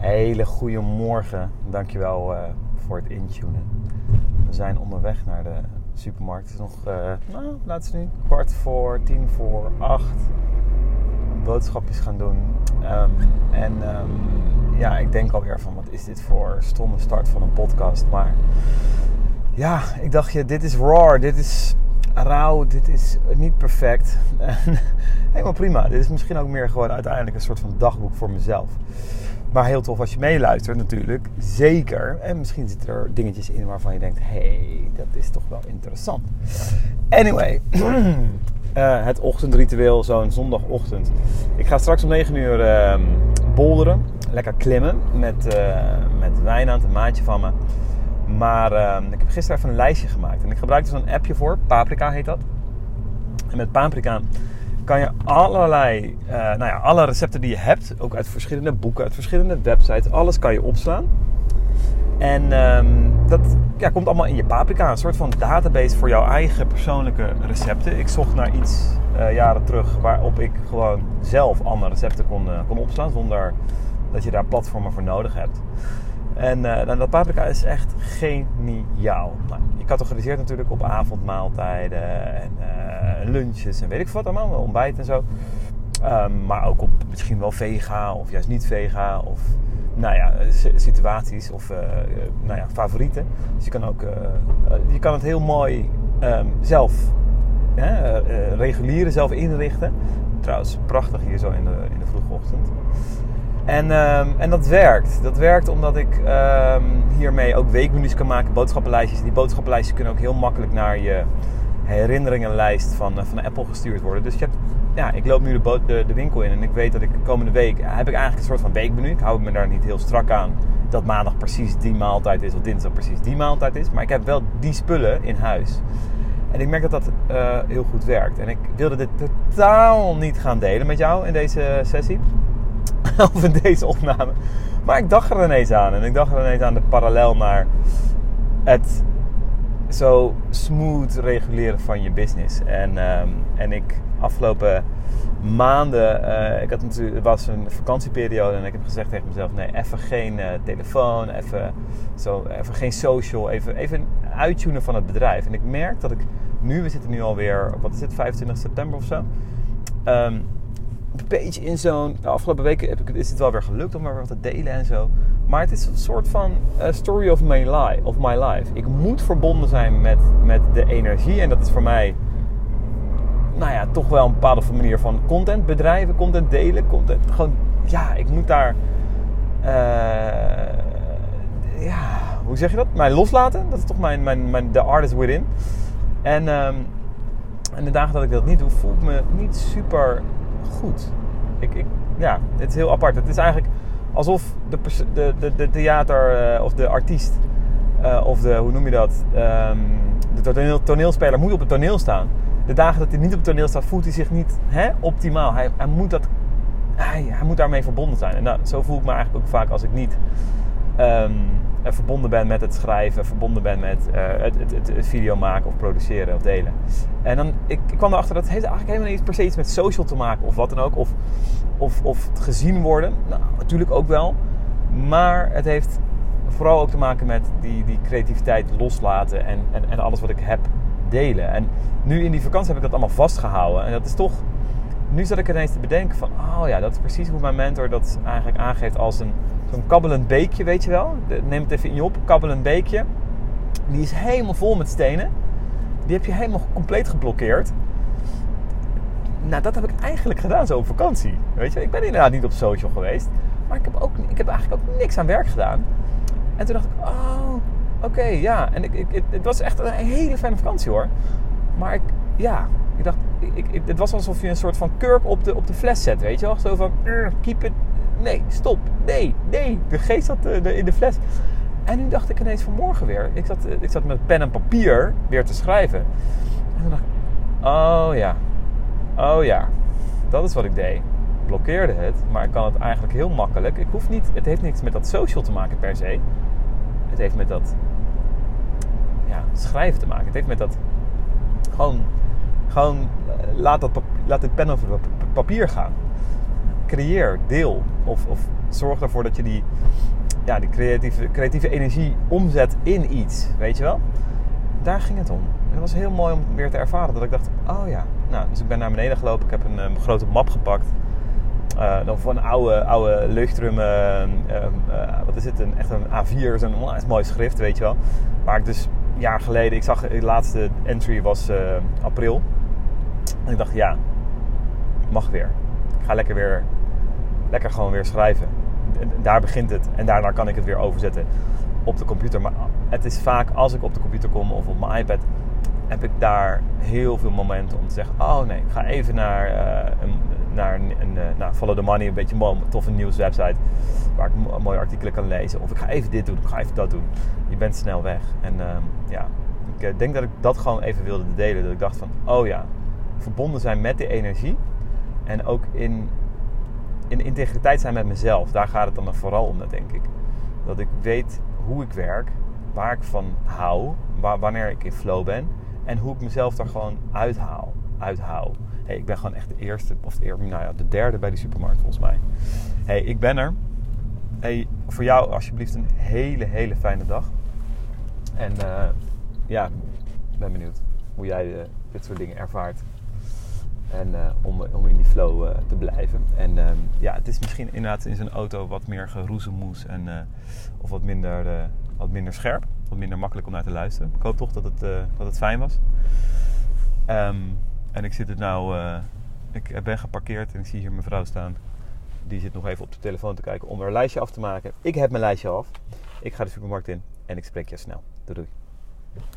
Hele goede morgen. Dankjewel uh, voor het intunen. We zijn onderweg naar de supermarkt. Het is nog, uh, nou, nu kwart voor, tien voor acht. Boodschapjes gaan doen. Um, en um, ja, ik denk alweer van wat is dit voor stomme start van een podcast. Maar ja, ik dacht je, dit is raw. Dit is rauw. Dit is niet perfect. Helemaal prima. Dit is misschien ook meer gewoon uiteindelijk een soort van dagboek voor mezelf. Maar heel tof als je meeluistert natuurlijk. Zeker. En misschien zitten er dingetjes in waarvan je denkt... hey, dat is toch wel interessant. Anyway. uh, het ochtendritueel, zo'n zondagochtend. Ik ga straks om 9 uur uh, bolderen. Lekker klimmen. Met, uh, met Wijnand, een maatje van me. Maar ehm, ik heb gisteren even een lijstje gemaakt. En ik gebruik er zo'n appje voor. Paprika heet dat. En met paprika kan je allerlei, uh, nou ja, alle recepten die je hebt, ook uit verschillende boeken, uit verschillende websites, alles kan je opslaan. En um, dat ja, komt allemaal in je paprika, een soort van database voor jouw eigen persoonlijke recepten. Ik zocht naar iets uh, jaren terug waarop ik gewoon zelf alle recepten kon, uh, kon opslaan, zonder dat je daar platformen voor nodig hebt. En uh, dat paprika is echt geniaal. Nou, je categoriseert natuurlijk op avondmaaltijden en uh, lunches en weet ik wat allemaal, ontbijt en zo. Um, maar ook op misschien wel vega of juist niet vega of nou ja, situaties of nou ja, favorieten. Dus je kan, ook, je kan het heel mooi um, zelf regulieren, zelf inrichten. Prachtig hier zo in de, in vroege ochtend. En, um, en dat werkt. Dat werkt omdat ik um, hiermee ook weekmenu's kan maken, boodschappenlijstjes. Die boodschappenlijstjes kunnen ook heel makkelijk naar je herinneringenlijst van, uh, van Apple gestuurd worden. Dus je hebt, ja, ik loop nu de, de, de, winkel in en ik weet dat ik komende week heb ik eigenlijk een soort van weekmenu. Ik hou me daar niet heel strak aan dat maandag precies die maaltijd is of dinsdag precies die maaltijd is. Maar ik heb wel die spullen in huis. En ik merk dat dat uh, heel goed werkt. En ik wilde dit totaal niet gaan delen met jou in deze sessie. of in deze opname. Maar ik dacht er ineens aan. En ik dacht er ineens aan de parallel naar het zo smooth reguleren van je business. En, um, en ik afgelopen maanden, uh, ik had natuurlijk, het was een vakantieperiode en ik heb gezegd tegen mezelf: nee, even geen uh, telefoon, even, zo, even geen social, even, even uittunen van het bedrijf. En ik merk dat ik nu, we zitten nu alweer, wat is het, 25 september of zo. Um, een beetje in zo'n. De afgelopen weken heb ik, is het wel weer gelukt om maar wat te delen en zo. Maar het is een soort van uh, story of my, life, of my life. Ik moet verbonden zijn met, met de energie. En dat is voor mij. Nou ja, toch wel een bepaalde manier van content bedrijven, content delen. Content. Gewoon, ja, ik moet daar. Uh, ja, hoe zeg je dat? Mij loslaten. Dat is toch mijn, mijn, mijn the artist within. En, um, en de dagen dat ik dat niet doe, voel ik me niet super goed. Ik, ik, ja, het is heel apart. Het is eigenlijk alsof de, de, de, de theater uh, of de artiest uh, of de, hoe noem je dat, um, de toneel, toneelspeler moet op het toneel staan. De dagen dat hij niet op het toneel staat, voelt hij zich niet hè, optimaal. Hij, hij, moet dat, hij, hij moet daarmee verbonden zijn. En nou, zo voel ik me eigenlijk ook vaak als ik niet um, verbonden ben met het schrijven, verbonden ben met uh, het, het, het, video maken of produceren of delen. En dan, ik, kwam erachter dat het eigenlijk helemaal niet per se iets met social te maken of wat dan ook. Of, of, of gezien worden. Nou, natuurlijk ook wel. Maar het heeft vooral ook te maken met die, die creativiteit loslaten en, en, en alles wat ik heb delen. En nu in die vakantie heb ik dat allemaal vastgehouden. En dat is toch. Nu zat ik ineens te bedenken van, oh ja, dat is precies hoe mijn mentor dat eigenlijk aangeeft als een zo'n kabbelend beekje, weet je wel. Neem het even in je op, kabbelend beekje. Die is helemaal vol met stenen. Die heb je helemaal compleet geblokkeerd. Nou, dat heb ik eigenlijk gedaan zo op vakantie. Weet je, ik ben inderdaad niet op social geweest. Maar ik heb, ook, ik heb eigenlijk ook niks aan werk gedaan. En toen dacht ik, oh, oké, ja. En ik, ik, het, was echt een hele fijne vakantie hoor. Maar ik, ja, ik dacht, ik, ik, het was alsof je een soort van kurk op de, op de fles zet, weet je wel. Zo van, keep it, nee, stop, nee, nee. De geest zat in de fles. En nu dacht ik ineens vanmorgen weer. Ik zat, ik zat met pen en papier weer te schrijven. En toen dacht ik, oh ja, oh ja, dat is wat ik deed. Ik blokkeerde het, maar ik kan het eigenlijk heel makkelijk. Ik hoef niet, het heeft niks met dat social te maken per se. Het heeft met dat ja, schrijven te maken. Het heeft met dat gewoon, gewoon laat, dat, laat dit pen over papier gaan creëer, deel. Of, of zorg ervoor dat je die, ja, die creatieve, creatieve energie omzet in iets. Weet je wel? Daar ging het om. En dat was heel mooi om weer te ervaren. Dat ik dacht, oh ja. Nou, dus ik ben naar beneden gelopen. Ik heb een, een grote map gepakt. Uh, dan een oude, oude luchtrum, uh, uh, wat is het, een, echt een A4, zo'n mooi schrift, weet je wel. Waar ik dus jaar geleden, ik zag, de laatste entry was eh, april. En ik dacht, ja, mag weer. Ik ga lekker weer, lekker gewoon weer schrijven. En daar begint het. En daarna kan ik het weer overzetten op de computer. Maar het is vaak als ik op de computer kom of op mijn iPad, heb ik daar heel veel momenten om te zeggen: Oh nee, ik ga even naar, uh, een, naar een, uh, nou, Follow the Money, een beetje een toffe nieuwswebsite waar ik mooie artikelen kan lezen. Of ik ga even dit doen, ik ga even dat doen. Je bent snel weg. En uh, ja, ik eh, denk dat ik dat gewoon even wilde delen. Dat ik dacht van: Oh ja, verbonden zijn met de energie en ook in, in integriteit zijn met mezelf. Daar gaat het dan vooral om, denk ik. Dat ik weet hoe ik werk, waar ik van hou, waar, wanneer ik in flow ben en hoe ik mezelf daar gewoon uithaal. Uithaal. Hey, ik ben gewoon echt de eerste, of de, nou ja, de derde bij die supermarkt volgens mij. Hey, ik ben er. Hey, voor jou alsjeblieft een hele, hele fijne dag. En uh, ja, ben benieuwd hoe jij uh, dit soort dingen ervaart. En uh, om, om in die flow te blijven. En uh, ja, het is misschien inderdaad in zijn auto wat meer geroezemoes en of wat minder, wat minder scherp. Wat minder makkelijk om naar te luisteren. Ik hoop toch dat het, dat het fijn was. Um, en ik zit er nou, ik ben geparkeerd en ik zie hier mijn vrouw staan. Die zit nog even op de telefoon te kijken om een lijstje af te maken. Ik heb mijn lijstje af. Ik ga de supermarkt in en ik spreek je snel. Doei doei.